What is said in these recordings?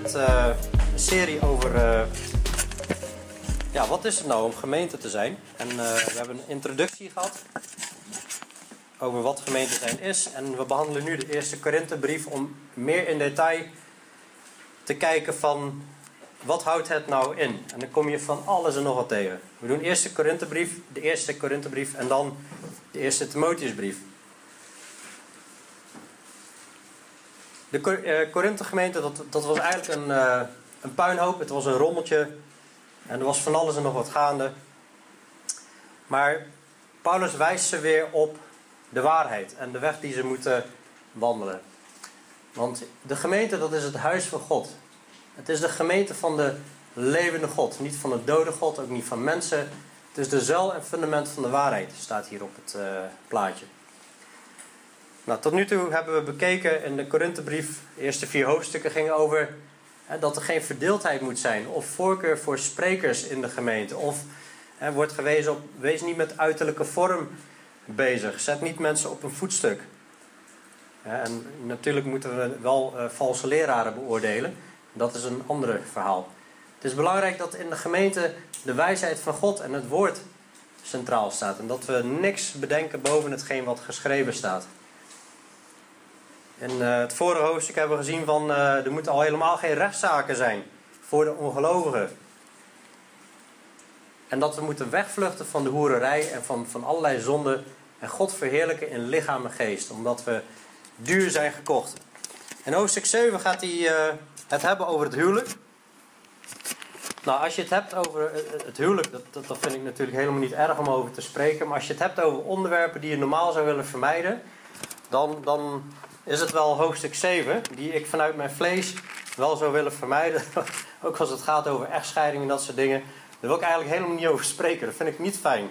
met eh, een serie over. eh, ja, wat is het nou om gemeente te zijn? En eh, we hebben een introductie gehad over wat gemeente zijn is. En we behandelen nu de eerste Korinthebrief om meer in detail te kijken van wat houdt het nou in? En dan kom je van alles en nog wat tegen. We doen eerst de Korinthebrief, de eerste Korinthebrief en dan de eerste Timotheusbrief. De eh, Korinthe-gemeente, dat, dat was eigenlijk een, eh, een puinhoop. Het was een rommeltje. En er was van alles en nog wat gaande. Maar Paulus wijst ze weer op de waarheid en de weg die ze moeten wandelen. Want de gemeente, dat is het huis van God. Het is de gemeente van de levende God. Niet van de dode God, ook niet van mensen. Het is de zuil en fundament van de waarheid, staat hier op het eh, plaatje. Nou, tot nu toe hebben we bekeken in de Korinthebrief, de eerste vier hoofdstukken gingen over hè, dat er geen verdeeldheid moet zijn. Of voorkeur voor sprekers in de gemeente. Of er wordt gewezen op, wees niet met uiterlijke vorm bezig. Zet niet mensen op een voetstuk. Hè, En natuurlijk moeten we wel eh, valse leraren beoordelen. Dat is een ander verhaal. Het is belangrijk dat in de gemeente de wijsheid van God en het woord centraal staat. En dat we niks bedenken boven hetgeen wat geschreven staat. In eh, het vorige hoofdstuk hebben we gezien van eh, er moeten al helemaal geen rechtszaken zijn voor de ongelovigen. En dat we moeten wegvluchten van de hoererij en van, van allerlei zonden en God verheerlijken in lichaam en geest, omdat we duur zijn gekocht. In hoofdstuk 7 gaat hij eh, het hebben over het huwelijk. Nou, als je het hebt over het huwelijk, dat, dat, dat vind ik natuurlijk helemaal niet erg om over te spreken. Maar als je het hebt over onderwerpen die je normaal zou willen vermijden, dan, dan is het wel hoofdstuk 7, die ik vanuit mijn vlees wel zou willen vermijden. Ook als het gaat over echtscheiding en dat soort dingen. Daar wil ik eigenlijk helemaal niet over spreken. Dat vind ik niet fijn.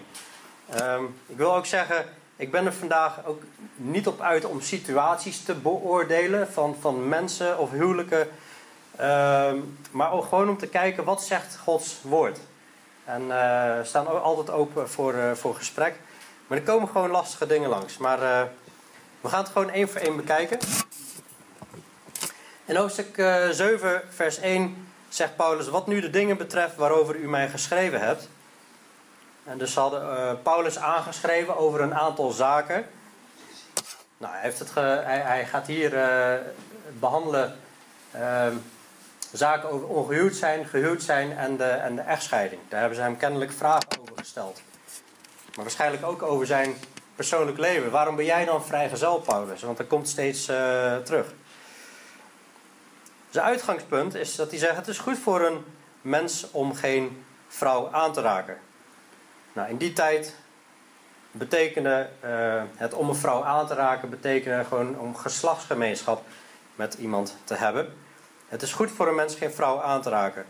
Ehm, ik wil ook zeggen, ik ben er vandaag ook niet op uit om situaties te beoordelen van, van mensen of huwelijken. Ehm, maar ook gewoon om te kijken wat zegt Gods woord. En we staan altijd open voor, eh, voor gesprek. Maar er komen gewoon lastige dingen langs. Maar eh, we gaan het gewoon één voor één bekijken. In hoofdstuk eh, 7, vers 1 zegt Paulus: Wat nu de dingen betreft waarover u mij geschreven hebt. En dus hadden eh, Paulus aangeschreven over een aantal zaken. Nou, hij, heeft het hij, hij gaat hier eh, behandelen ehm, zaken over ongehuwd zijn, gehuwd zijn en de, en de echtscheiding. Daar hebben ze hem kennelijk vragen over gesteld. Maar waarschijnlijk ook over zijn persoonlijk leven. Waarom ben jij dan vrijgezel, Paulus? Want dat komt steeds eh, terug. Zijn uitgangspunt is dat hij zegt: Het is goed voor een mens om geen vrouw aan te raken. Nou, in die tijd betekende eh, het om een vrouw aan te raken, betekende gewoon om geslachtsgemeenschap met iemand te hebben. Het is goed voor een mens geen vrouw aan te raken.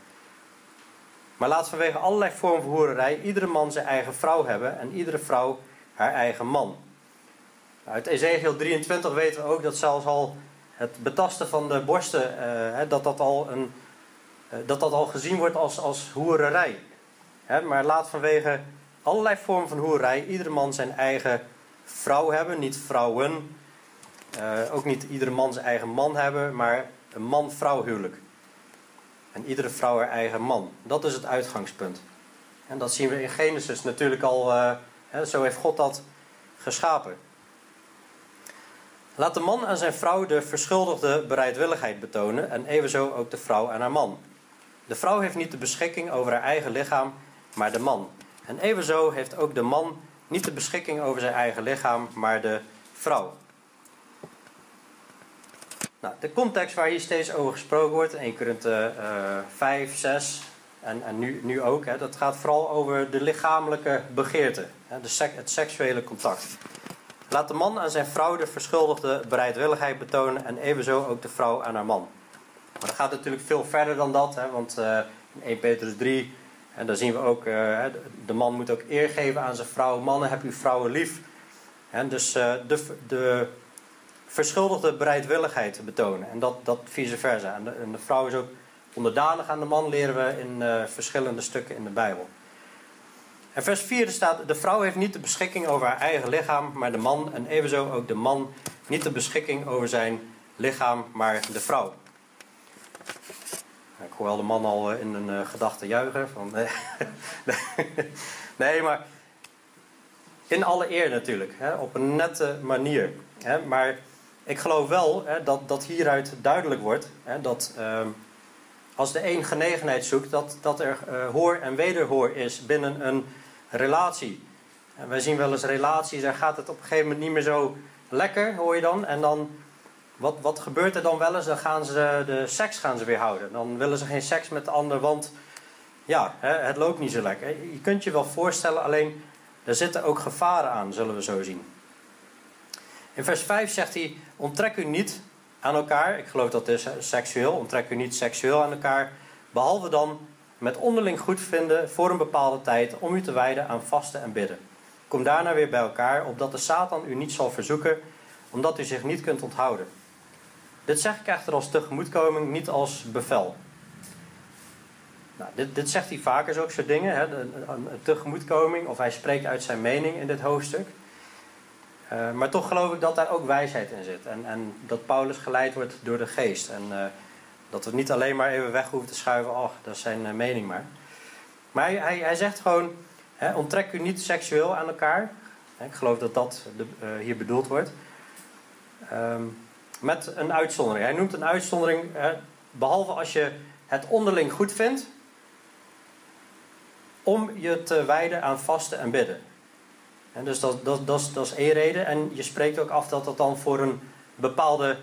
Maar laat vanwege allerlei vormen van hoererij iedere man zijn eigen vrouw hebben en iedere vrouw haar eigen man. Uit Ezekiel 23 weten we ook dat zelfs al het betasten van de borsten, eh, dat, dat, al een, eh, dat dat al gezien wordt als, als hoererij. Hè, maar laat vanwege allerlei vormen van hoererij iedere man zijn eigen vrouw hebben, niet vrouwen. Eh, ook niet iedere man zijn eigen man hebben, maar een man-vrouw huwelijk. En iedere vrouw haar eigen man. Dat is het uitgangspunt. En dat zien we in Genesis natuurlijk al. Zo heeft God dat geschapen. Laat de man aan zijn vrouw de verschuldigde bereidwilligheid betonen en evenzo ook de vrouw aan haar man. De vrouw heeft niet de beschikking over haar eigen lichaam, maar de man. En evenzo heeft ook de man niet de beschikking over zijn eigen lichaam, maar de vrouw. Nou, de context waar hier steeds over gesproken wordt, 1 Korinthe eh 5, 6 en, en nu, nu ook, hè, dat gaat vooral over de lichamelijke begeerte, hè, de het seksuele contact. Laat de man aan zijn vrouw de verschuldigde bereidwilligheid betonen en evenzo ook de vrouw aan haar man. Maar dat gaat natuurlijk veel verder dan dat, hè, want eh, in 1 Petrus 3, en daar zien we ook, hè, de man moet ook eer geven aan zijn vrouw. Mannen, heb uw vrouwen lief. Dus eh, de, de verschuldigde bereidwilligheid betonen. En dat, dat vice versa. En de vrouw is ook onderdanig aan de man, leren we in eh, verschillende stukken in de Bijbel. En vers 4 staat: De vrouw heeft niet de beschikking over haar eigen lichaam, maar de man. En evenzo ook de man niet de beschikking over zijn lichaam, maar de vrouw. Ik hoor al de man al in een uh, gedachte juichen. Van, nee, maar in alle eer natuurlijk. Hè, op een nette manier. Hè, maar ik geloof wel hè, dat, dat hieruit duidelijk wordt dat ehm, als de een genegenheid zoekt, dat, dat er uh, hoor en wederhoor is binnen een relatie. En wij zien wel eens relaties, daar gaat het op een gegeven moment niet meer zo lekker, hoor je dan. En dan, wat, wat gebeurt er dan wel eens? Dan gaan ze de seks gaan ze weer houden. Dan willen ze geen seks met de ander, want ja, hè, het loopt niet zo lekker. Je kunt je wel voorstellen, alleen er zitten ook gevaren aan, zullen we zo zien. In vers 5 zegt hij: Onttrek u niet aan elkaar. Ik geloof dat is seksueel. Onttrek u niet seksueel aan elkaar. Behalve dan met onderling goedvinden voor een bepaalde tijd om u te wijden aan vasten en bidden. Kom daarna weer bij elkaar, opdat de Satan u niet zal verzoeken, omdat u zich niet kunt onthouden. Dit zeg ik echter als tegemoetkoming, niet als bevel. Nou, dit, dit zegt hij vaker, zulke soort dingen. Hè, een, tegemoetkoming, of hij spreekt uit zijn mening in dit hoofdstuk. Uh, maar toch geloof ik dat daar ook wijsheid in zit. En, en dat Paulus geleid wordt door de geest. En uh, dat we niet alleen maar even weg hoeven te schuiven. Ach, dat is zijn uh, mening maar. Maar hij, hij, zegt gewoon: hè, onttrek u niet seksueel aan elkaar. Ik geloof dat dat hier bedoeld wordt. Um, met een uitzondering. Hij noemt een uitzondering, behalve als je het onderling goed vindt om je te wijden aan vasten en bidden. En dus dat, dat, dat, is, één reden. En je spreekt ook af dat dat dan voor een bepaalde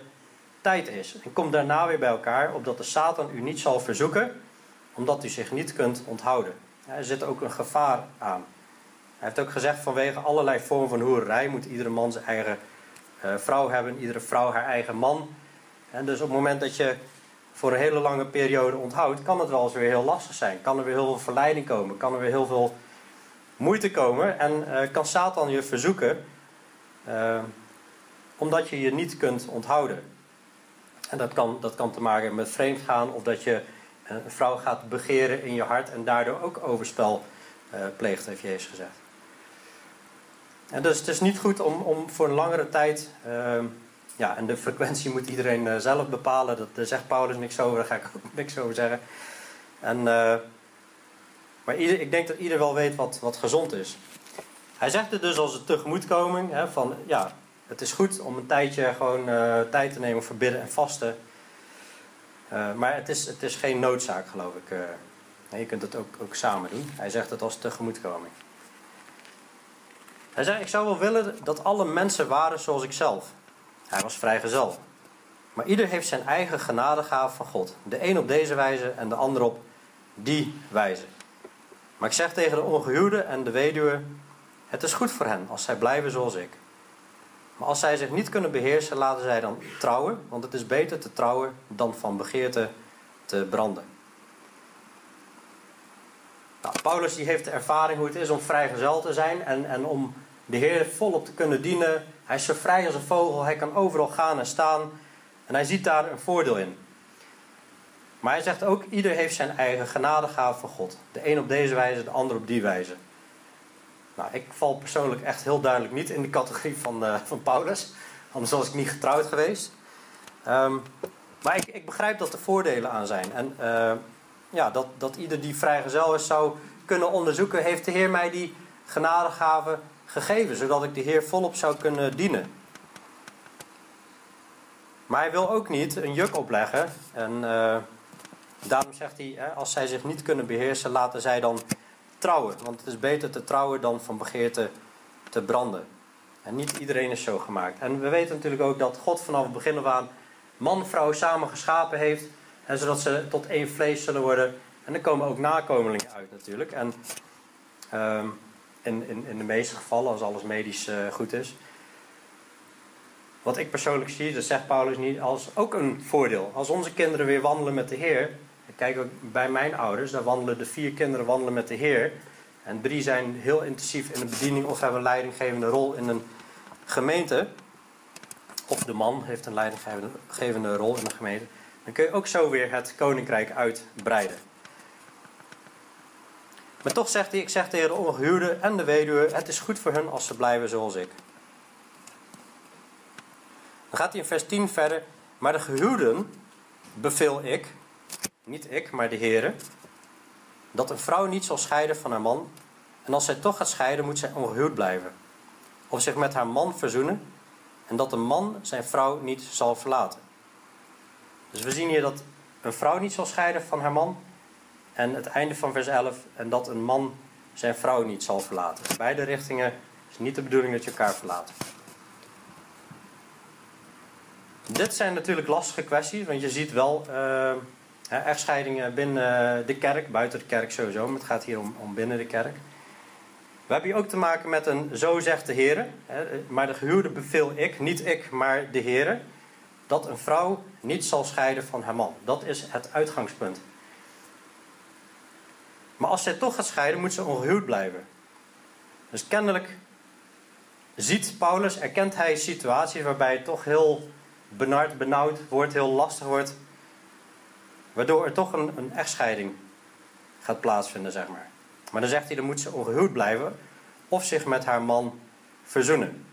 tijd is. En kom daarna weer bij elkaar, opdat de Satan u niet zal verzoeken, omdat u zich niet kunt onthouden. er zit ook een gevaar aan. Hij heeft ook gezegd, vanwege allerlei vormen van hoererij moet iedere man zijn eigen uh, vrouw hebben, iedere vrouw haar eigen man. En dus op het moment dat je voor een hele lange periode onthoudt, kan het wel eens weer heel lastig zijn. Kan er weer heel veel verleiding komen, kan er weer heel veel moeite komen en uh, kan Satan je verzoeken uh, omdat je je niet kunt onthouden. En dat kan, dat kan te maken met vreemdgaan of dat je een vrouw gaat begeren in je hart en daardoor ook overspel uh, pleegt, heeft Jezus gezegd. En dus het is niet goed om, om voor een langere tijd ja, en de frequentie moet iedereen zelf bepalen. Dat, daar zegt Paulus niks over, daar ga ik ook niks over zeggen. En, maar ik denk dat ieder wel weet wat, wat gezond is. Hij zegt het dus als een tegemoetkoming. Hè, van, ja, het is goed om een tijdje gewoon uh, tijd te nemen voor bidden en vasten. maar het is, het is geen noodzaak, geloof ik. je kunt het ook, ook samen doen. Hij zegt het als tegemoetkoming. Hij zegt, ik zou wel willen dat alle mensen waren zoals ik zelf. Hij was vrijgezel. Maar ieder heeft zijn eigen genadegaaf van God. De een op deze wijze en de ander op die wijze. Maar ik zeg tegen de ongehuwde en de weduwe: Het is goed voor hen als zij blijven zoals ik. Maar als zij zich niet kunnen beheersen, laten zij dan trouwen, want het is beter te trouwen dan van begeerte te branden. Nou, Paulus die heeft de ervaring hoe het is om vrijgezel te zijn en, en om de Heer volop te kunnen dienen hij is zo vrij als een vogel, hij kan overal gaan en staan. En hij ziet daar een voordeel in. Maar hij zegt ook, ieder heeft zijn eigen genadegaaf van God. De een op deze wijze, de ander op die wijze. Nou, ik val persoonlijk echt heel duidelijk niet in de categorie van, uh, van Paulus. Anders was ik niet getrouwd geweest. Um, maar ik, ik, begrijp dat er voordelen aan zijn. En uh, ja, dat, dat ieder die vrijgezel is zou kunnen onderzoeken... heeft de Heer mij die genadegaven gegeven, zodat ik de Heer volop zou kunnen dienen. Maar hij wil ook niet een juk opleggen. En uh, daarom zegt hij, als zij zich niet kunnen beheersen, laten zij dan trouwen. Want het is beter te trouwen dan van begeerte te branden. En niet iedereen is zo gemaakt. En we weten natuurlijk ook dat God vanaf het begin af aan man en vrouw samen geschapen heeft. Zodat ze tot één vlees zullen worden. En er komen ook nakomelingen uit natuurlijk. En... Uh, in, in, in de meeste gevallen, als alles medisch uh, goed is. Wat ik persoonlijk zie, dat zegt Paulus niet, als ook een voordeel. Als onze kinderen weer wandelen met de Heer. Kijk ook bij mijn ouders, daar wandelen de vier kinderen wandelen met de Heer. En drie zijn heel intensief in de bediening of hebben een leidinggevende rol in een gemeente. Of de man heeft een leidinggevende rol in een gemeente. Dan kun je ook zo weer het koninkrijk uitbreiden. Maar toch zegt hij, ik zeg tegen de ongehuwde en de weduwe, het is goed voor hen als ze blijven zoals ik. Dan gaat hij in vers 10 verder, maar de gehuwden beveel ik, niet ik, maar de Heere, dat een vrouw niet zal scheiden van haar man. En als zij toch gaat scheiden, moet zij ongehuwd blijven. Of zich met haar man verzoenen. En dat een man zijn vrouw niet zal verlaten. Dus we zien hier dat een vrouw niet zal scheiden van haar man. En het einde van vers 11. En dat een man zijn vrouw niet zal verlaten. Beide richtingen is niet de bedoeling dat je elkaar verlaat. Dit zijn natuurlijk lastige kwesties, want je ziet wel uh, echtscheidingen binnen de kerk, buiten de kerk sowieso, maar het gaat hier om, om binnen de kerk. We hebben hier ook te maken met een zo zegt de Heer, maar de gehuwde beveel ik, niet ik, maar de Heer, dat een vrouw niet zal scheiden van haar man. Dat is het uitgangspunt. Maar als zij toch gaat scheiden, moet ze ongehuwd blijven. Dus kennelijk ziet Paulus, erkent hij situaties waarbij het toch heel benard, benauwd wordt, heel lastig wordt. Waardoor er toch een, een echtscheiding gaat plaatsvinden, zeg maar. Maar dan zegt hij, dan moet ze ongehuwd blijven of zich met haar man verzoenen.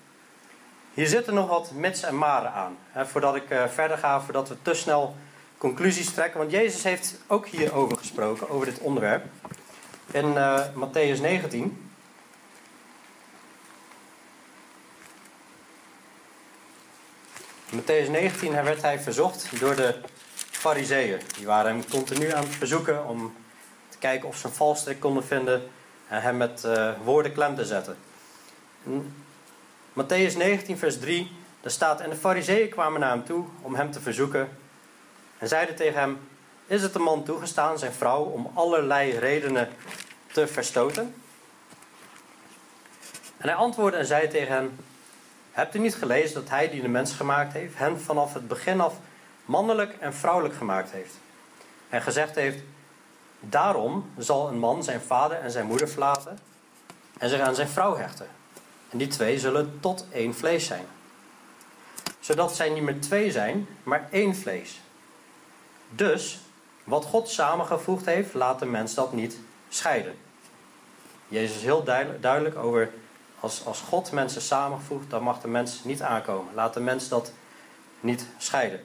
Hier zitten nog wat mits en maren aan. Hè, voordat ik uh, verder ga, voordat we te snel conclusies trekken. Want Jezus heeft ook hierover gesproken, over dit onderwerp. In uh, Matthäus 19. In Matthäus 19 werd hij verzocht door de fariseeën. Die waren hem continu aan het verzoeken om te kijken of ze een valstrik konden vinden en hem met uh, woorden klem te zetten. In Matthäus 19, vers 3, daar staat: En de fariseeën kwamen naar hem toe om hem te verzoeken en zeiden tegen hem: Is het de man toegestaan zijn vrouw om allerlei redenen te verstoten? En hij antwoordde en zei tegen hen: Hebt u niet gelezen dat hij die de mens gemaakt heeft, hen vanaf het begin af mannelijk en vrouwelijk gemaakt heeft? En gezegd heeft: Daarom zal een man zijn vader en zijn moeder verlaten en zich aan zijn vrouw hechten. En die twee zullen tot één vlees zijn. Zodat zij niet meer twee zijn, maar één vlees. Dus, wat God samengevoegd heeft, laat de mens dat niet scheiden. Jezus is heel duidelijk over, als, als God mensen samengevoegd, dan mag de mens niet aankomen. Laat de mens dat niet scheiden.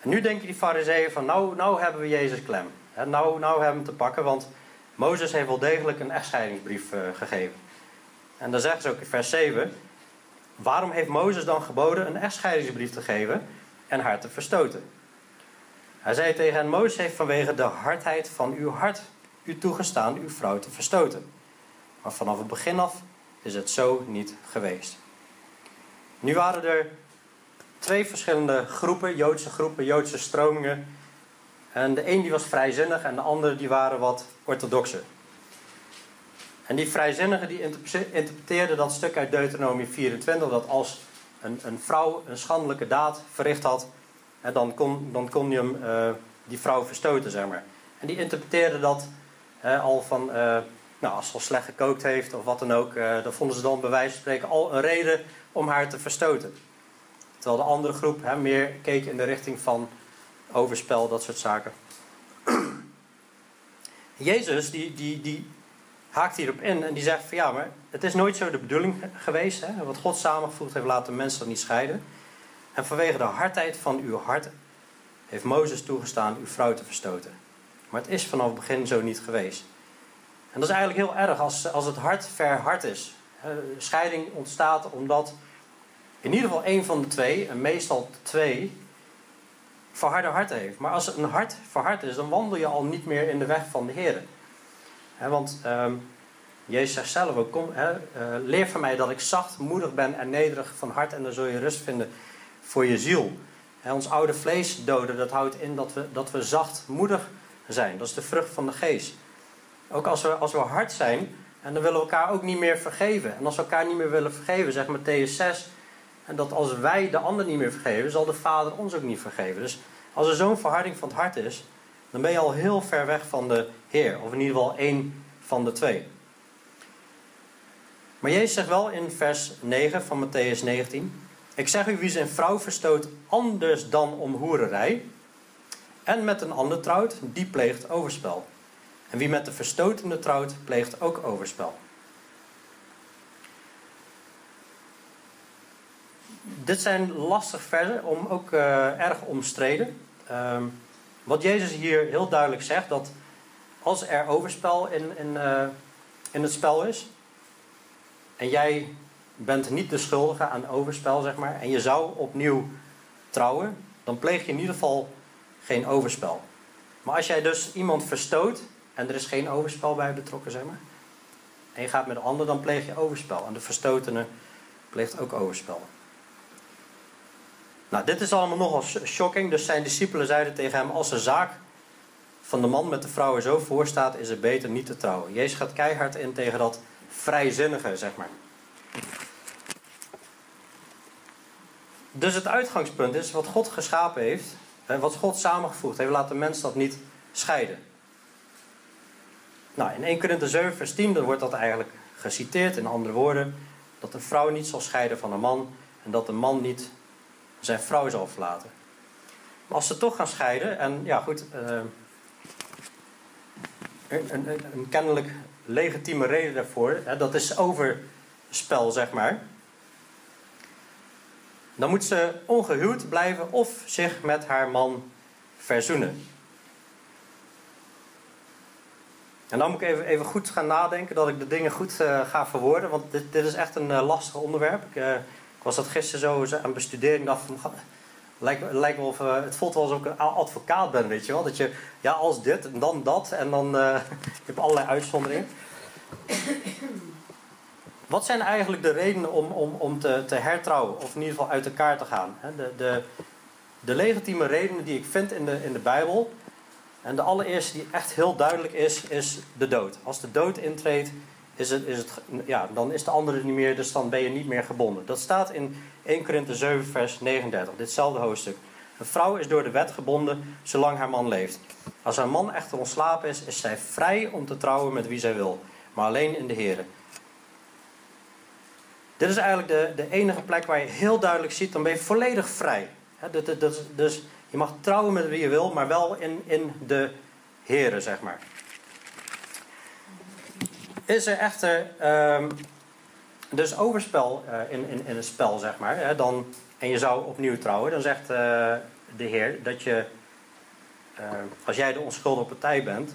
En nu denken die fariseeën van, nou, nou hebben we Jezus klem. nou, nou hebben we hem te pakken, want Mozes heeft wel degelijk een echtscheidingsbrief uh, gegeven. En dan zeggen ze ook in vers 7, waarom heeft Mozes dan geboden een echtscheidingsbrief te geven en haar te verstoten? Hij zei tegen hen, Mozes heeft vanwege de hardheid van uw hart u toegestaan uw vrouw te verstoten. Maar vanaf het begin af is het zo niet geweest. Nu waren er twee verschillende groepen, Joodse groepen, Joodse stromingen. En de een die was vrijzinnig en de andere die waren wat orthodoxer. En die vrijzinnigen die interpreteerden dat stuk uit Deuteronomie 24, dat als een, een vrouw een schandelijke daad verricht had, dan kon, dan kon je hem, uh, die vrouw verstoten, zeg maar. En die interpreteerden dat al van, uh, nou, als ze al slecht gekookt heeft of wat dan ook, uh, dan vonden ze dan bij wijze van spreken al een reden om haar te verstoten. Terwijl de andere groep hè, meer keek in de richting van overspel, dat soort zaken. Jezus die, die, die haakt hierop in en die zegt van ja, maar het is nooit zo de bedoeling geweest. Hè? Wat God samengevoegd heeft, laten mensen dat niet scheiden. En vanwege de hardheid van uw hart heeft Mozes toegestaan uw vrouw te verstoten. Maar het is vanaf het begin zo niet geweest. En dat is eigenlijk heel erg als, als het hart verhard is. Scheiding ontstaat omdat in ieder geval één van de twee, en meestal twee, verharde hart heeft. Maar als een hart verhard is, dan wandel je al niet meer in de weg van de Heer. want um, Jezus zegt zelf ook, kom, uh, leer van mij dat ik zachtmoedig ben en nederig van hart en dan zul je rust vinden voor je ziel. ons oude vlees doden, dat houdt in dat we, dat we zachtmoedig zijn. Dat is de vrucht van de geest. Ook als we, als we hard zijn, en dan willen we elkaar ook niet meer vergeven. En als we elkaar niet meer willen vergeven, zegt Matthäus 6, en dat als wij de ander niet meer vergeven, zal de Vader ons ook niet vergeven. Dus als er zo'n verharding van het hart is, dan ben je al heel ver weg van de Heer. Of in ieder geval één van de twee. Maar Jezus zegt wel in vers 9 van Matthäus 19: Ik zeg u, wie zijn vrouw verstoot anders dan om hoererij, en met een ander trouwt, die pleegt overspel. En wie met de verstotende trouwt, pleegt ook overspel. Dit zijn lastig versen, om, ook uh, erg omstreden. Um, wat Jezus hier heel duidelijk zegt, dat als er overspel in, in, uh, in het spel is, en jij bent niet de schuldige aan overspel, zeg maar, en je zou opnieuw trouwen, dan pleeg je in ieder geval geen overspel. Maar als jij dus iemand verstoot en er is geen overspel bij betrokken, zeg maar, en je gaat met een ander, dan pleeg je overspel. En de verstotene pleegt ook overspel. Nou, dit is allemaal nogal shocking. Dus zijn discipelen zeiden tegen hem: Als de zaak van de man met de vrouw er zo voor staat, is het beter niet te trouwen. Jezus gaat keihard in tegen dat vrijzinnige, zeg maar. Dus het uitgangspunt is wat God geschapen heeft, wat God samengevoegd heeft, laat de mens dat niet scheiden. Nou, in 1 Korinthe 7 vers 10 dan wordt dat eigenlijk geciteerd in andere woorden. Dat een vrouw niet zal scheiden van een man en dat een man niet zijn vrouw zal verlaten. Maar als ze toch gaan scheiden, en ja goed, uh, een, een, kennelijk legitieme reden daarvoor, hè, dat is overspel zeg maar. Dan moet ze ongehuwd blijven of zich met haar man verzoenen. En dan moet ik even, even goed gaan nadenken dat ik de dingen goed uh, ga verwoorden. Want dit, dit is echt een uh, lastig onderwerp. Ik, was dat gisteren zo aan. Ik dacht, lijkt, lijkt wel of het voelt wel alsof ik een advocaat ben, weet je wel. Dat je, ja, als dit en dan dat. En dan je hebt allerlei uitzonderingen. Wat zijn eigenlijk de redenen om, om, om te, te hertrouwen? Of in ieder geval uit elkaar te gaan? De, de, de legitieme redenen die ik vind in de, in de Bijbel en de allereerste die echt heel duidelijk is, is de dood. Als de dood intreedt, is het, is het, ja, dan is de andere niet meer, dus dan ben je niet meer gebonden. Dat staat in 1 Korinthe 7, vers 39, ditzelfde hoofdstuk. Een vrouw is door de wet gebonden zolang haar man leeft. Als haar man echter ontslapen is, is zij vrij om te trouwen met wie zij wil, maar alleen in de Heer. Dit is eigenlijk de, de enige plek waar je heel duidelijk ziet, dan ben je volledig vrij. dus je mag trouwen met wie je wil, maar wel in, in de Here, zeg maar. Is er echter um, dus overspel uh, in, in, in het spel, zeg maar, hè, dan, en je zou opnieuw trouwen, dan zegt uh, de Heer dat je, uh, als jij de onschuldige partij bent,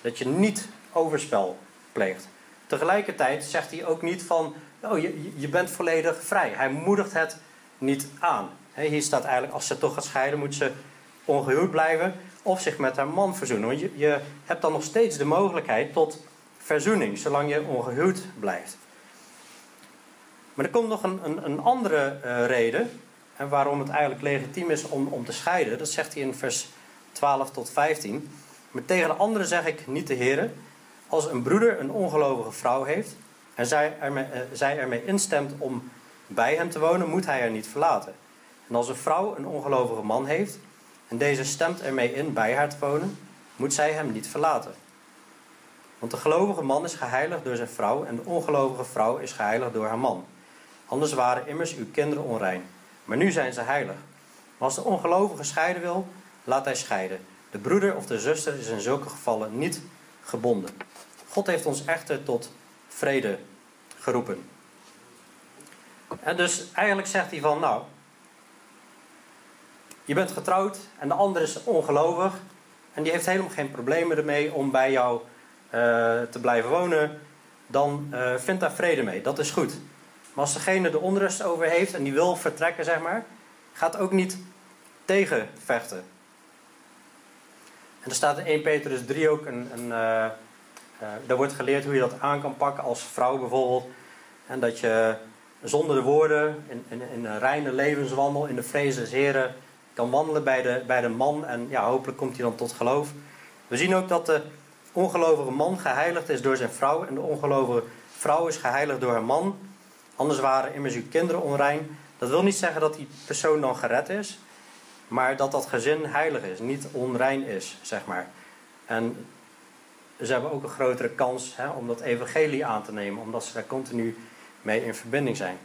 dat je niet overspel pleegt. Tegelijkertijd zegt hij ook niet van, oh, je, je bent volledig vrij. Hij moedigt het niet aan. Hier staat eigenlijk, als ze toch gaat scheiden, moet ze ongehuwd blijven of zich met haar man verzoenen. Want je, je hebt dan nog steeds de mogelijkheid tot verzoening, zolang je ongehuwd blijft. Maar er komt nog een, een, een andere uh, reden en waarom het eigenlijk legitiem is om, om te scheiden. Dat zegt hij in vers 12 tot 15. Maar tegen de anderen zeg ik niet de heren. Als een broeder een ongelovige vrouw heeft en zij ermee, uh, zij ermee instemt om bij hem te wonen, moet hij haar niet verlaten. En als een vrouw een ongelovige man heeft en deze stemt ermee in bij haar te wonen, moet zij hem niet verlaten. Want de gelovige man is geheiligd door zijn vrouw en de ongelovige vrouw is geheiligd door haar man. Anders waren immers uw kinderen onrein. Maar nu zijn ze heilig. Maar als de ongelovige scheiden wil, laat hij scheiden. De broeder of de zuster is in zulke gevallen niet gebonden. God heeft ons echter tot vrede geroepen. En dus eigenlijk zegt hij van, nou, je bent getrouwd en de ander is ongelovig. En die heeft helemaal geen problemen ermee om bij jou te blijven wonen. Dan uh, vind daar vrede mee. Dat is goed. Maar als degene de onrust over heeft en die wil vertrekken, zeg maar, gaat ook niet tegenvechten. En er staat in 1 Petrus 3 ook een. een uh, daar wordt geleerd hoe je dat aan kan pakken als vrouw bijvoorbeeld. En dat je zonder de woorden, in, in, in een reine levenswandel, in de vrees des Heren kan wandelen bij de, bij de man en ja, hopelijk komt hij dan tot geloof. We zien ook dat de ongelovige man geheiligd is door zijn vrouw en de ongelovige vrouw is geheiligd door haar man. Anders waren immers uw kinderen onrein. Dat wil niet zeggen dat die persoon dan gered is, maar dat dat gezin heilig is, niet onrein is, zeg maar. En ze hebben ook een grotere kans hè, om dat evangelie aan te nemen, omdat ze daar continu mee in verbinding zijn.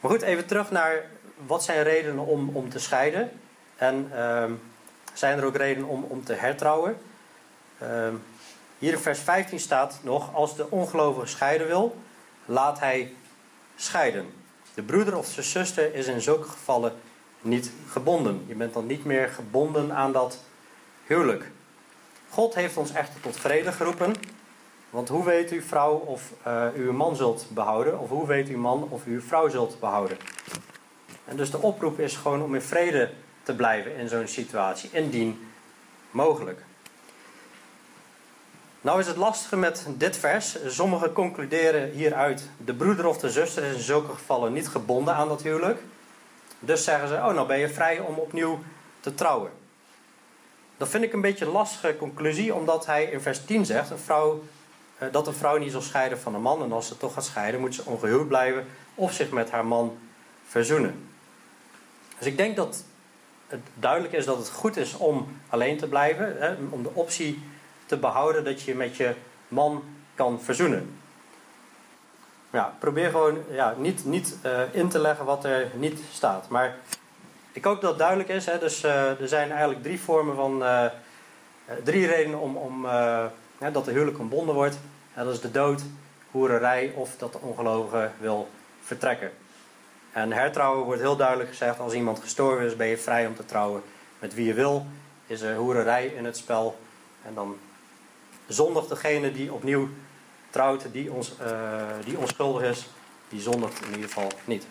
Maar goed, even terug naar wat zijn redenen om, om te scheiden? En ehm, zijn er ook redenen om, om te hertrouwen? Ehm, hier in vers 15 staat nog: Als de ongelovige scheiden wil, laat hij scheiden. De broeder of de zuster is in zulke gevallen niet gebonden. Je bent dan niet meer gebonden aan dat huwelijk. God heeft ons echter tot vrede geroepen. Want hoe weet u vrouw of uh, uw man zult behouden? Of hoe weet u man of uw vrouw zult behouden? En dus de oproep is gewoon om in vrede te blijven in zo'n situatie, indien mogelijk. Nou is het lastige met dit vers. Sommigen concluderen hieruit: de broeder of de zuster is in zulke gevallen niet gebonden aan dat huwelijk. Dus zeggen ze: oh, nou ben je vrij om opnieuw te trouwen. Dat vind ik een beetje een lastige conclusie, omdat hij in vers 10 zegt: een vrouw, eh, dat een vrouw niet zal scheiden van een man. En als ze toch gaat scheiden, moet ze ongehuwd blijven of zich met haar man verzoenen. Dus ik denk dat het duidelijk is dat het goed is om alleen te blijven, hè, om de optie te behouden dat je met je man kan verzoenen. Ja, probeer gewoon ja, niet, niet uh, in te leggen wat er niet staat. Maar ik hoop dat het duidelijk is. Hè? Dus uh, er zijn eigenlijk drie vormen van. Uh, drie redenen om, om dat de huwelijk ontbonden wordt. dat is de dood, hoererij of dat de ongelovige wil vertrekken. En hertrouwen wordt heel duidelijk gezegd: als iemand gestorven is, ben je vrij om te trouwen met wie je wil. Is er hoererij in het spel. En dan zondigt degene die opnieuw trouwt, die, ons, uh, die onschuldig is, die zondigt in ieder geval niet.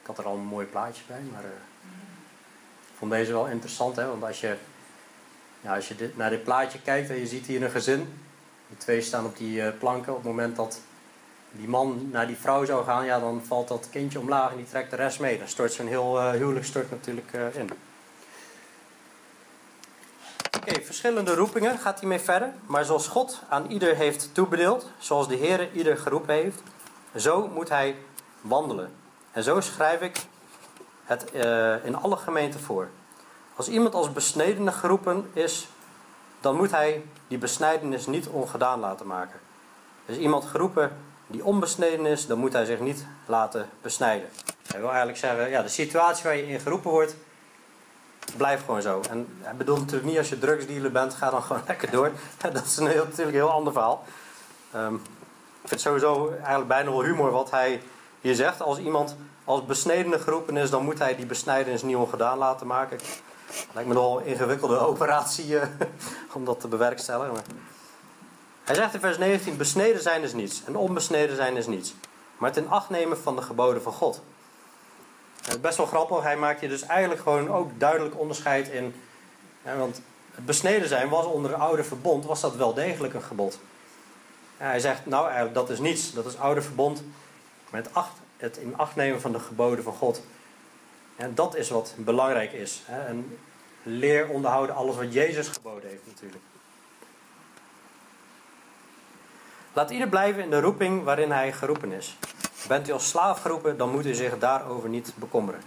Ik had er al een mooi plaatje bij, maar uh, ik vond deze wel interessant. Hè? Want als je, ja, als je dit, naar dit plaatje kijkt en je ziet hier een gezin. Die twee staan op die uh, planken. Op het moment dat die man naar die vrouw zou gaan, ja, dan valt dat kindje omlaag en die trekt de rest mee. Dan stort zo'n heel huwelijk stort natuurlijk in. Oké, verschillende roepingen gaat hij mee verder. Maar zoals God aan ieder heeft toebedeeld, zoals de Heer ieder geroepen heeft, zo moet hij wandelen. En zo schrijf ik het uh, in alle gemeenten voor. Als iemand als besnedene geroepen is, dan moet hij die besnijdenis niet ongedaan laten maken. Is iemand geroepen die onbesneden is, dan moet hij zich niet laten besnijden. Hij wil eigenlijk zeggen, ja, de situatie waar je in geroepen wordt, blijf gewoon zo. En hij bedoelt natuurlijk niet als je drugsdealer bent, ga dan gewoon lekker door. Dat is een heel, natuurlijk een heel ander verhaal. Um, ik vind sowieso eigenlijk bijna wel humor wat hij hier zegt. Als iemand als besnedene geroepen is, dan moet hij die besnijdenis niet ongedaan laten maken. Lijkt me nogal een ingewikkelde operatie eh, om dat te bewerkstelligen. Hij zegt in vers 19: Besneden zijn is niets en onbesneden zijn is niets. Maar het in acht nemen van de geboden van God. Is best wel grappig. Hij maakt je dus eigenlijk gewoon ook duidelijk onderscheid in. want het besneden zijn was onder het oude verbond, was dat wel degelijk een gebod. hij zegt, nou eigenlijk dat is niets, dat is oude verbond. Het, acht, het in acht nemen van de geboden van God. En dat is wat belangrijk is. En leer onderhouden alles wat Jezus geboden heeft natuurlijk. Laat ieder blijven in de roeping waarin hij geroepen is. Bent u als slaaf geroepen, dan moet u zich daarover niet bekommeren.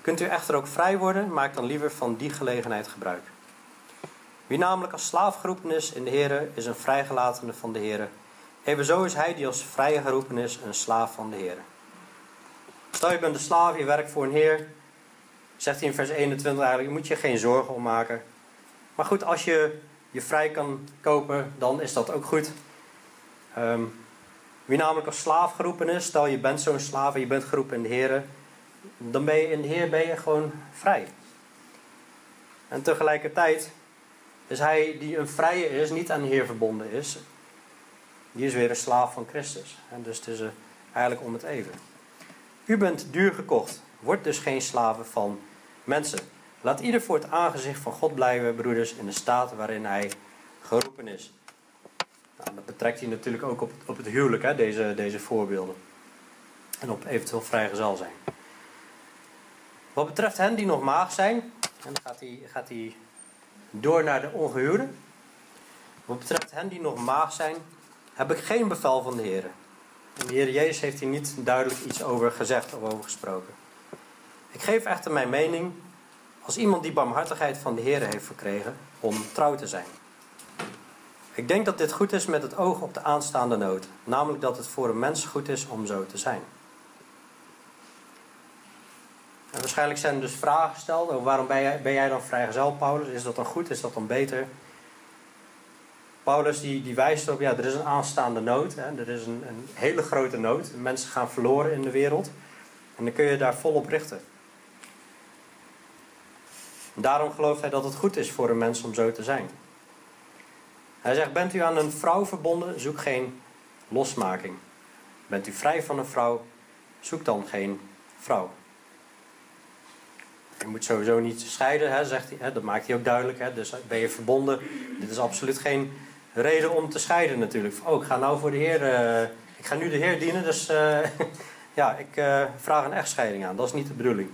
Kunt u echter ook vrij worden, maak dan liever van die gelegenheid gebruik. Wie namelijk als slaaf geroepen is in de Heer, is een vrijgelatene van de Heer. Evenzo is hij die als vrije geroepen is, een slaaf van de Heer. Stel je bent een slaaf, je werkt voor een Heer. Zegt hij in vers 21 eigenlijk, je moet je geen zorgen om maken. Maar goed, als je je vrij kan kopen, dan is dat ook goed. Um, wie namelijk als slaaf geroepen is, stel je bent zo'n slaaf en je bent geroepen in de Heer, dan ben je in de Heer ben je gewoon vrij. En tegelijkertijd is hij die een vrije is, niet aan de Heer verbonden is, die is weer een slaaf van Christus. En dus het is eigenlijk om het even. U bent duur gekocht, word dus geen slaven van mensen. Laat ieder voor het aangezicht van God blijven, broeders, in de staat waarin hij geroepen is. Nou, dat betrekt hij natuurlijk ook op, op het huwelijk, hè, deze, deze voorbeelden. En op eventueel vrijgezel zijn. Wat betreft hen die nog maag zijn, dan gaat hij, gaat hij door naar de ongehuwde. Wat betreft hen die nog maag zijn, heb ik geen bevel van de Heer. En de Heer Jezus heeft hier niet duidelijk iets over gezegd of over gesproken. Ik geef echter mijn mening als iemand die barmhartigheid van de Heer heeft verkregen om trouw te zijn. Ik denk dat dit goed is met het oog op de aanstaande nood. Namelijk dat het voor een mens goed is om zo te zijn. Waarschijnlijk zijn er dus vragen gesteld over waarom ben jij, ben jij dan vrijgezel, Paulus? Is dat dan goed? Is dat dan beter? Paulus die, die wijst erop, ja, er is een aanstaande nood. Hè, er is een, een hele grote nood. Mensen gaan verloren in de wereld. En dan kun je daar volop richten. Daarom gelooft hij dat het goed is voor een mens om zo te zijn. Hij zegt: Bent u aan een vrouw verbonden, zoek geen losmaking. Bent u vrij van een vrouw, zoek dan geen vrouw. Je moet sowieso niet scheiden, hè, zegt hij. Dat maakt hij ook duidelijk. Hè. Dus ben je verbonden. Dit is absoluut geen reden om te scheiden natuurlijk. Oh, ik ga nou voor de Heer. Uh, ik ga nu de Heer dienen, dus uh, ja, ik uh, vraag een echtscheiding aan. Dat is niet de bedoeling.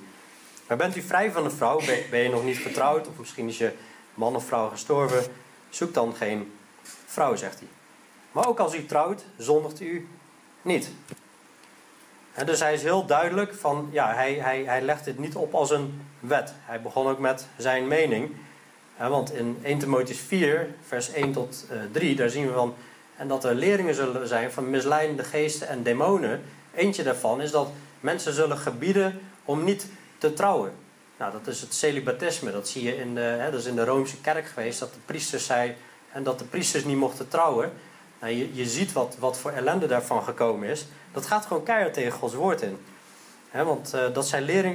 Maar bent u vrij van een vrouw? Ben je nog niet getrouwd? Of misschien is je man of vrouw gestorven? Zoek dan geen vrouw, zegt hij. Maar ook als u trouwt, zondigt u niet. Dus hij is heel duidelijk van, ja, hij, hij, hij legt dit niet op als een wet. Hij begon ook met zijn mening. want in 1 Timotheus 4, vers 1 tot 3, eh, daar zien we van, en dat er leringen zullen zijn van misleidende geesten en demonen. Eentje daarvan is dat mensen zullen gebieden om niet te trouwen. Nou, dat is het celibatisme. Dat zie je in de, hè, dat is in de Roomse kerk geweest, dat de priesters zei en dat de priesters niet mochten trouwen. Nou, je, je ziet wat, wat voor ellende daarvan gekomen is. Dat gaat gewoon keihard tegen Gods woord in. want uh, dat zijn uh,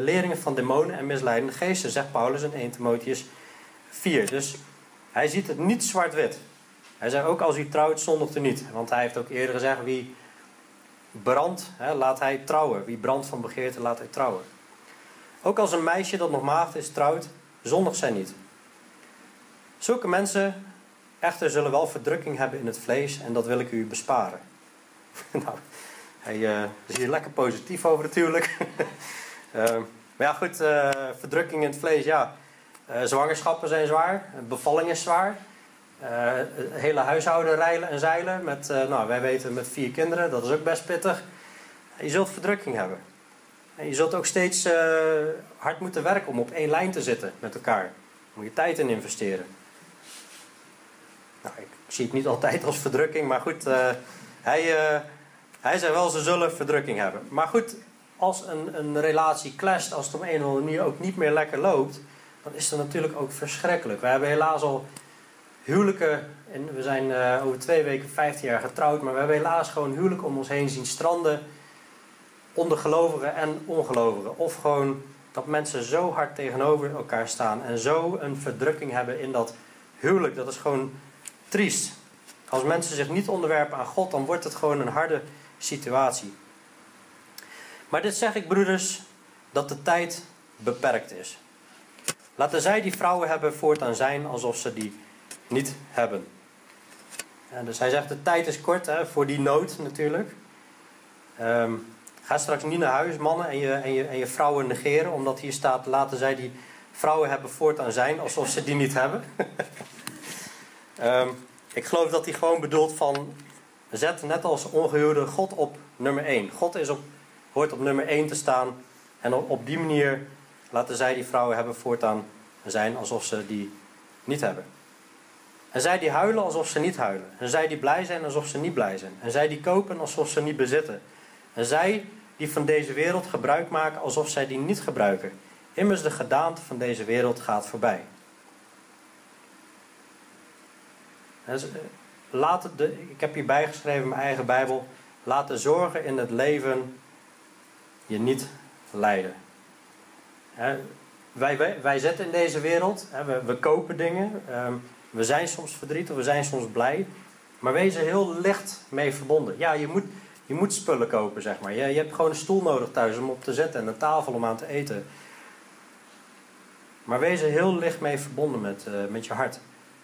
leringen van demonen en misleidende geesten, zegt Paulus in 1 Timotheus 4. Dus hij ziet het niet zwart-wit. Hij zegt ook als u trouwt, zondigt u niet. Want hij heeft ook eerder gezegd, wie brandt, laat hij trouwen. Wie brandt van begeerte, laat hij trouwen. Ook als een meisje dat nog maagd is trouwt, zondigt zij niet. Zulke mensen echter zullen wel verdrukking hebben in het vlees en dat wil ik u besparen. nou, hij uh, is hier lekker positief over natuurlijk. uh, maar ja, goed, uh, verdrukking in het vlees, ja. zwangerschappen zijn zwaar, bevalling is zwaar. hele huishouden rijlen en zeilen. Met, nou, wij weten met vier kinderen, dat is ook best pittig. Je zult verdrukking hebben. En je zult ook steeds hard moeten werken om op één lijn te zitten met elkaar. Daar moet je tijd in investeren. Nou, ik zie het niet altijd als verdrukking, maar goed, hij, uh, hij zei wel, ze zullen verdrukking hebben. Maar goed, als een, een relatie clasht, als het op een of andere manier ook niet meer lekker loopt, dan is dat natuurlijk ook verschrikkelijk. We hebben helaas al huwelijken, en we zijn over twee weken 15 jaar getrouwd, maar we hebben helaas gewoon huwelijken om ons heen zien stranden onder gelovigen en ongelovigen. Of gewoon dat mensen zo hard tegenover elkaar staan en zo een verdrukking hebben in dat huwelijk. Dat is gewoon triest. Als mensen zich niet onderwerpen aan God, dan wordt het gewoon een harde situatie. Maar dit zeg ik, broeders, dat de tijd beperkt is. Laten zij die vrouwen hebben voortaan zijn alsof ze die niet hebben. En dus hij zegt, de tijd is kort hè, voor die nood natuurlijk. Um, ga straks niet naar huis, mannen, en je, en, je, en je vrouwen negeren, omdat hier staat, laten zij die vrouwen hebben voortaan zijn alsof ze die niet hebben. um, Ik geloof dat hij gewoon bedoelt van zet net als ongehuwde God op nummer 1. God is op, hoort op nummer 1 te staan. En op, op die manier laten zij die vrouwen hebben voortaan zijn alsof ze die niet hebben. En zij die huilen alsof ze niet huilen. En zij die blij zijn alsof ze niet blij zijn. En zij die kopen alsof ze niet bezitten. En zij die van deze wereld gebruik maken alsof zij die niet gebruiken. Immers de gedaante van deze wereld gaat voorbij. Laat de, ik heb hierbij geschreven in mijn eigen Bijbel. Laat de zorgen in het leven je niet leiden. wij, wij, wij zitten in deze wereld, we, we kopen dingen. Ehm, we zijn soms verdrietig, we zijn soms blij. Maar wees er heel licht mee verbonden. Ja, je moet, je moet spullen kopen, zeg maar. Je, je hebt gewoon een stoel nodig thuis om op te zetten en een tafel om aan te eten. Maar wees er heel licht mee verbonden met, uh, met je hart.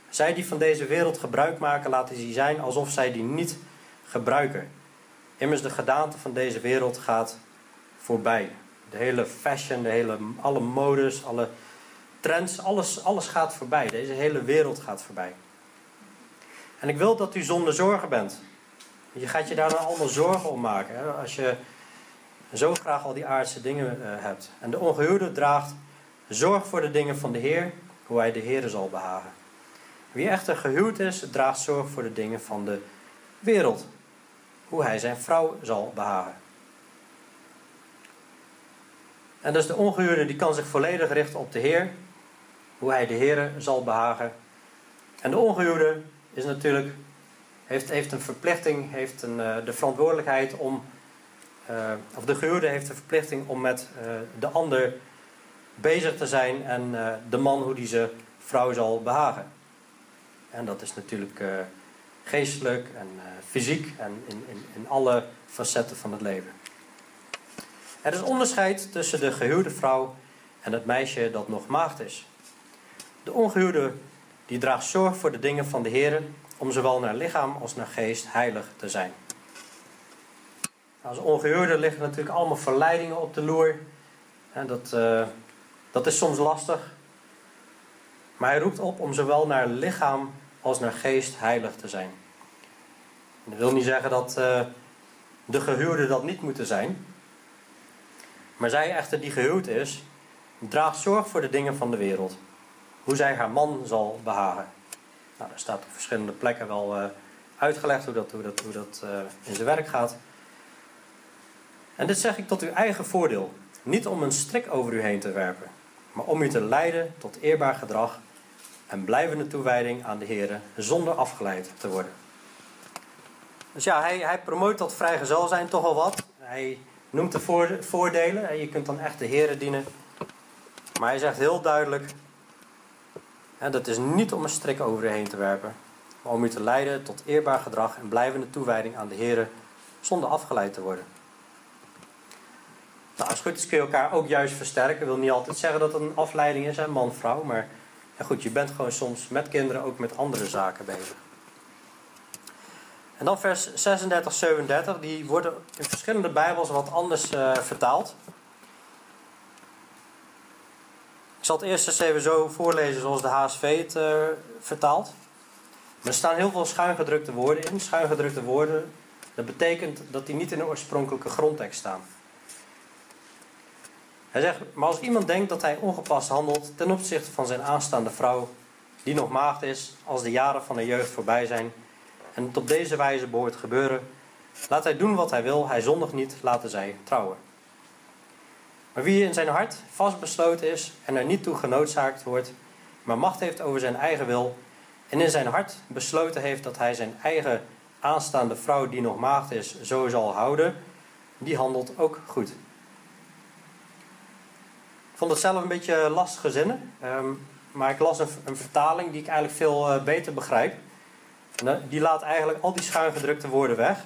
Zij die van deze wereld gebruik maken, laten ze zijn alsof zij die niet gebruiken. Immers de gedaante van deze wereld gaat voorbij. De hele fashion, de hele, alle modes, alle trends, alles, alles gaat voorbij. Deze hele wereld gaat voorbij. En ik wil dat u zonder zorgen bent. Je gaat je daar dan allemaal zorgen om maken. Hè? Als je zo graag al die aardse dingen uh, hebt. En de ongehuwde draagt zorg voor de dingen van de Heer, hoe hij de Heer zal behagen. Wie echter gehuwd is, draagt zorg voor de dingen van de wereld. Hoe hij zijn vrouw zal behagen. En dus de ongehuwde die kan zich volledig richten op de Heer. Hoe hij de Heer zal behagen. En de ongehuwde is natuurlijk, heeft, heeft een verplichting, heeft een, uh, de verantwoordelijkheid om, uh, of de gehuwde heeft de verplichting om met uh, de ander bezig te zijn en de man hoe die zijn vrouw zal behagen. En dat is natuurlijk geestelijk en fysiek en in, in, in alle facetten van het leven. Er is onderscheid tussen de gehuwde vrouw en het meisje dat nog maagd is. De ongehuwde die draagt zorg voor de dingen van de Heer om zowel naar lichaam als naar geest heilig te zijn. Als ongehuwde liggen natuurlijk allemaal verleidingen op de loer. En dat, uh, dat is soms lastig. Maar hij roept op om zowel naar lichaam als naar geest heilig te zijn. dat wil niet zeggen dat uh, de gehuwden dat niet moeten zijn. Maar zij echter die gehuwd is, draagt zorg voor de dingen van de wereld. Hoe zij haar man zal behagen. Nou, daar staat op verschillende plekken wel uh, uitgelegd hoe dat, hoe dat, hoe dat uh, in zijn werk gaat. En dit zeg ik tot uw eigen voordeel. Niet om een strik over u heen te werpen, maar om u te leiden tot eerbaar gedrag en blijvende toewijding aan de Heer zonder afgeleid te worden. Dus ja, hij, hij promoot dat vrijgezel zijn toch al wat. Hij noemt de voordelen. En je kunt dan echt de Heer dienen. Maar hij zegt heel duidelijk: dat is niet om een strik over je heen te werpen, maar om u te leiden tot eerbaar gedrag en blijvende toewijding aan de Heer zonder afgeleid te worden. Nou, als het goed is kun je elkaar ook juist versterken. Ik wil niet altijd zeggen dat het een afleiding is, man-vrouw. Maar ja, goed, je bent gewoon soms met kinderen ook met andere zaken bezig. En dan vers 36, 37, die worden in verschillende Bijbels wat anders uh, vertaald. Ik zal het eerst eens even zo voorlezen zoals de HSV het uh, vertaalt. Er staan heel veel schuingedrukte woorden in. Schuingedrukte woorden, dat betekent dat die niet in de oorspronkelijke grondtekst staan. Hij zegt, maar als iemand denkt dat hij ongepast handelt ten opzichte van zijn aanstaande vrouw, die nog maagd is, als de jaren van de jeugd voorbij zijn, en het op deze wijze behoort te gebeuren. Laat hij doen wat hij wil, hij zondigt niet, laten zij trouwen. Maar wie in zijn hart vastbesloten is en er niet toe genoodzaakt wordt, maar macht heeft over zijn eigen wil, en in zijn hart besloten heeft dat hij zijn eigen aanstaande vrouw, die nog maagd is, zo zal houden, die handelt ook goed. Ik vond het zelf een beetje lastige zinnen, ehm, maar ik las een, een vertaling die ik eigenlijk veel uh, beter begrijp. Die laat eigenlijk al die schuingedrukte woorden weg.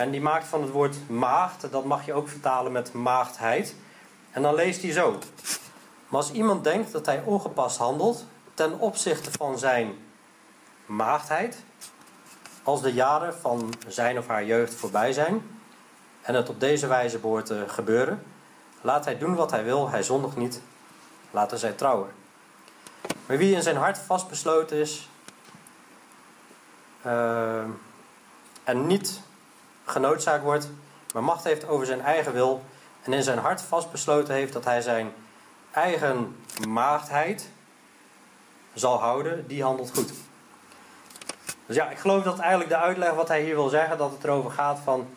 En die maakt van het woord maagd, dat mag je ook vertalen met maagdheid. En dan leest hij zo. Maar als iemand denkt dat hij ongepast handelt ten opzichte van zijn maagdheid, als de jaren van zijn of haar jeugd voorbij zijn, en het op deze wijze behoort te gebeuren, laat hij doen wat hij wil, hij zondigt niet, laten zij trouwen. Maar wie in zijn hart vastbesloten is uh, en niet genoodzaakt wordt, maar macht heeft over zijn eigen wil en in zijn hart vastbesloten heeft dat hij zijn eigen maagdheid zal houden, die handelt goed. Dus ja, ik geloof dat eigenlijk de uitleg wat hij hier wil zeggen, dat het erover gaat van.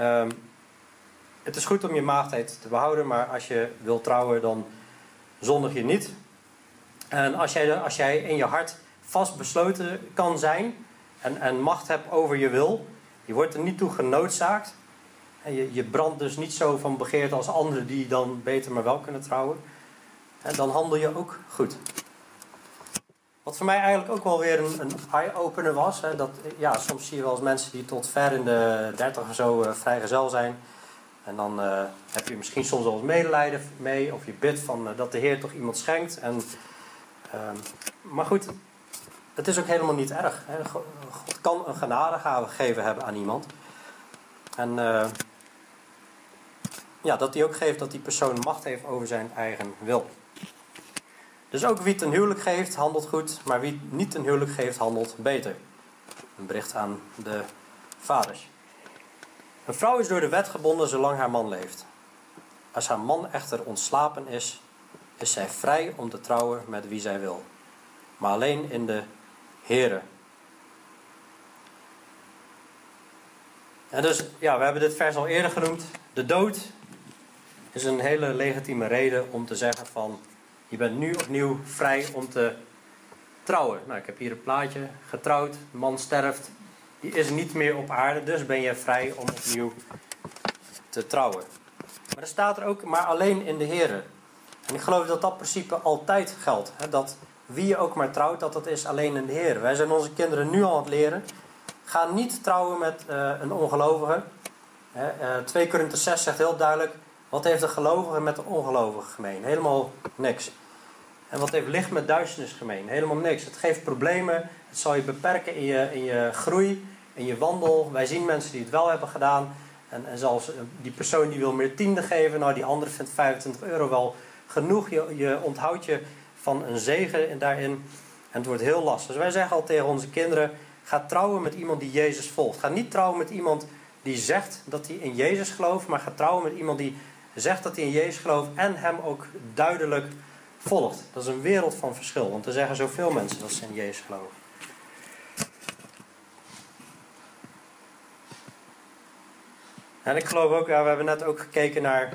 Uh, het is goed om je maagdheid te behouden, maar als je wilt trouwen, dan zondig je niet. En als jij, als jij in je hart vastbesloten kan zijn, en, en macht hebt over je wil. Je wordt er niet toe genoodzaakt. En je, je brandt dus niet zo van begeerte als anderen die dan beter maar wel kunnen trouwen. En dan handel je ook goed. Wat voor mij eigenlijk ook wel weer een, een eye-opener was. Hè, dat, ja, soms zie je wel eens mensen die tot ver in de dertig of zo uh, vrijgezel zijn. En dan uh, heb je misschien soms wel eens medelijden mee. Of je bidt van, uh, dat de Heer toch iemand schenkt. En, ehm, maar goed, het is ook helemaal niet erg. God kan een genadegave gegeven hebben aan iemand. En uh, ja, dat hij ook geeft dat die persoon macht heeft over zijn eigen wil. Dus ook wie het een huwelijk geeft, handelt goed. Maar wie niet een huwelijk geeft, handelt beter. Een bericht aan de vaders. Een vrouw is door de wet gebonden zolang haar man leeft. Als haar man echter ontslapen is, is zij vrij om te trouwen met wie zij wil. Maar alleen in de Heren. En dus, ja, we hebben dit vers al eerder genoemd. De dood is een hele legitieme reden om te zeggen van... je bent nu opnieuw vrij om te trouwen. Nou, ik heb hier een plaatje. Getrouwd, man sterft. Die is niet meer op aarde, dus ben je vrij om opnieuw te trouwen. Maar er staat er ook, maar alleen in de Heer. En ik geloof dat dat principe altijd geldt. Hè? Dat wie je ook maar trouwt, dat dat is alleen in de Heer. Wij zijn onze kinderen nu al aan het leren. Ga niet trouwen met uh, een ongelovige. Uh, 2 Korinther 6 zegt heel duidelijk: wat heeft de gelovige met de ongelovige gemeen? Helemaal niks. En wat heeft licht met duisternis gemeen? Helemaal niks. Het geeft problemen. Het zal je beperken in je, in je groei, in je wandel. Wij zien mensen die het wel hebben gedaan. En, en zelfs eh, die persoon die wil meer tiende geven, nou die andere vindt 25 euro wel genoeg. Je, je onthoudt je van een zegen daarin. En het wordt heel lastig. Dus wij zeggen al tegen onze kinderen: ga trouwen met iemand die Jezus volgt. Ga niet trouwen met iemand die zegt dat hij in Jezus gelooft, maar ga trouwen met iemand die zegt dat hij in Jezus gelooft en hem ook duidelijk volgt. Dat is een wereld van verschil, want er zeggen zoveel mensen dat ze in Jezus geloven. En ik geloof ook, ja, we hebben net ook gekeken naar.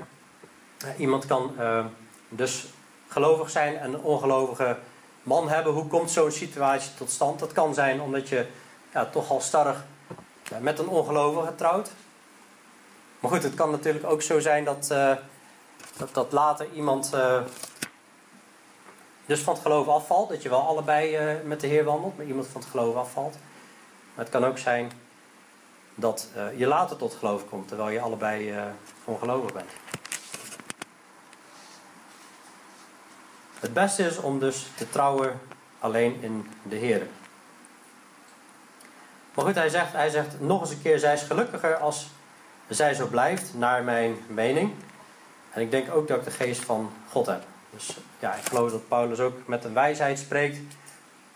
iemand kan uh, dus gelovig zijn en een ongelovige man hebben. Hoe komt zo'n situatie tot stand? Dat kan zijn omdat je ja, toch al starrig met een ongelovige trouwt. Maar goed, het kan natuurlijk ook zo zijn dat, uh, dat, dat, later iemand uh, dus van het geloof afvalt. Dat je wel allebei uh, met de Heer wandelt, maar iemand van het geloof afvalt. Maar het kan ook zijn dat je later tot geloof komt, terwijl je allebei ongelovig bent. Het beste is om dus te trouwen alleen in de Heer. Maar goed, hij zegt, hij zegt nog eens een keer, zij is gelukkiger als zij zo blijft, naar mijn mening. En ik denk ook dat ik de geest van God heb. Dus ja, ik geloof dat Paulus ook met een wijsheid spreekt.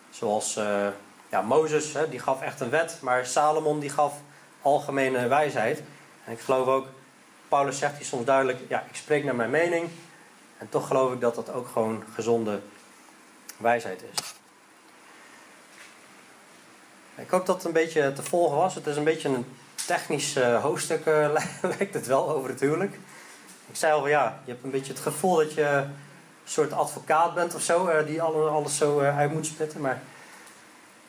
Zoals uh, ja, Mozes, hè, die gaf echt een wet, maar Salomon die gaf algemene wijsheid. En ik geloof ook, Paulus zegt hier soms duidelijk, ja, ik spreek naar mijn mening. En toch geloof ik dat dat ook gewoon gezonde wijsheid is. Ik hoop dat het een beetje te volgen was. Het is een beetje een technisch uh, hoofdstuk, uh, lijkt het wel, over het huwelijk. Ik zei al, ja, je hebt een beetje het gevoel dat je een soort advocaat bent of zo, uh, die alles, zo uit moet spitten. Maar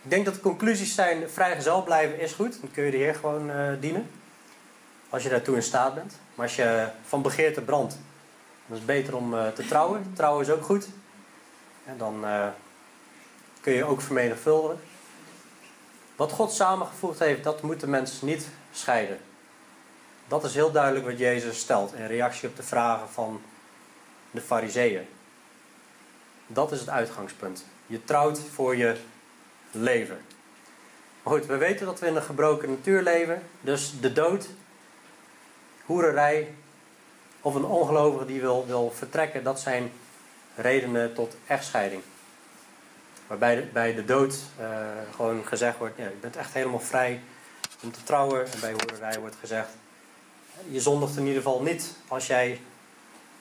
ik denk dat de conclusies zijn, vrijgezel blijven is goed. Dan kun je de Heer gewoon dienen. Als je daartoe in staat bent. Maar als je van begeerte brandt, dan is beter om te trouwen. Trouwen is ook goed. Dan kun je ook vermenigvuldigen. Wat God samengevoegd heeft, dat moet de mens niet scheiden. Dat is heel duidelijk wat Jezus stelt in reactie op de vragen van de Fariseeën. Dat is het uitgangspunt. Je trouwt voor je leven. Maar goed, we weten dat we in een gebroken natuur leven. Dus de dood, hoererij of een ongelovige die wil, vertrekken, dat zijn redenen tot echtscheiding. Waarbij de, bij de dood uh, gewoon gezegd wordt: ja, je bent echt helemaal vrij om te trouwen. En bij hoererij wordt gezegd: je zondigt in ieder geval niet als jij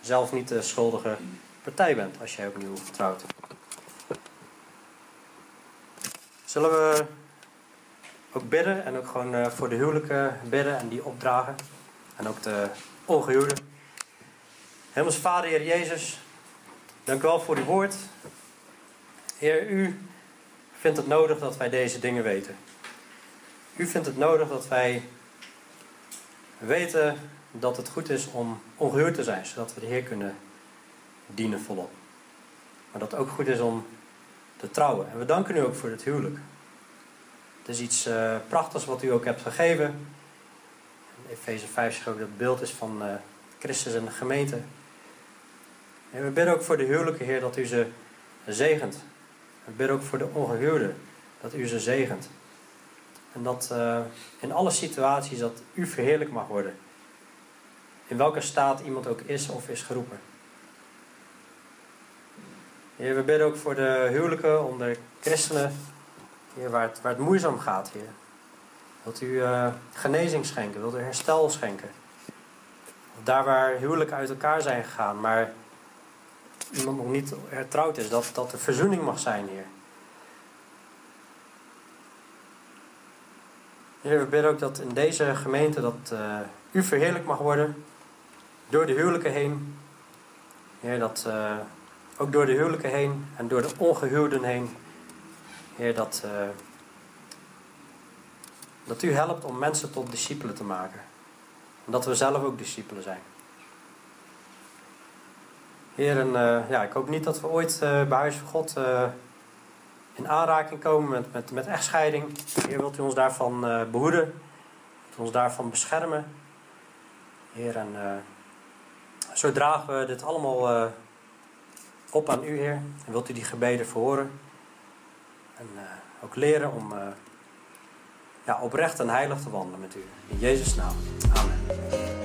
zelf niet de schuldige partij bent als jij opnieuw trouwt. Zullen we ook bidden en ook gewoon uh, voor de huwelijken bidden en die opdragen. En ook de ongehuwden. Hemels Vader, Heer Jezus, dank u wel voor uw woord. Heer, u vindt het nodig dat wij deze dingen weten. U vindt het nodig dat wij weten dat het goed is om ongehuurd te zijn, zodat we de Heer kunnen dienen volop. Maar dat het ook goed is om te trouwen. En we danken u ook voor het huwelijk. Het is iets uh, prachtigs wat u ook hebt gegeven. Efeze 5 zegt ook dat het beeld is van uh, Christus en de gemeente. En we bidden ook voor de huwelijke Heer dat u ze zegent. Ik bid ook voor de ongehuwden, dat u ze zegent. En dat uh, in alle situaties dat u verheerlijk mag worden. In welke staat iemand ook is of is geroepen. We bidden ook voor de huwelijken onder christenen. Heer, waar het, waar het moeizaam gaat, Heer. Wilt u uh, genezing schenken? Wilt u herstel schenken? Daar waar huwelijken uit elkaar zijn gegaan, maar iemand nog niet hertrouwd is, dat, dat er verzoening mag zijn, Heer. Heer, we bidden ook dat in deze gemeente dat uh, u verheerlijk mag worden door de huwelijken heen. Heer, dat uh, ook door de huwelijken heen en door de ongehuwden heen Heer, dat, uh, dat u helpt om mensen tot discipelen te maken. En dat we zelf ook discipelen zijn. Heer, en, uh, ja, ik hoop niet dat we ooit uh, bij Huis van God in aanraking komen met, met, met echtscheiding. Heer, wilt u ons daarvan behoeden? Wilt u ons daarvan beschermen? Heer, en zo dragen we dit allemaal op aan u, Heer. En wilt u die gebeden verhoren? En ook leren om ja, oprecht en heilig te wandelen met u. In Jezus' naam. Amen.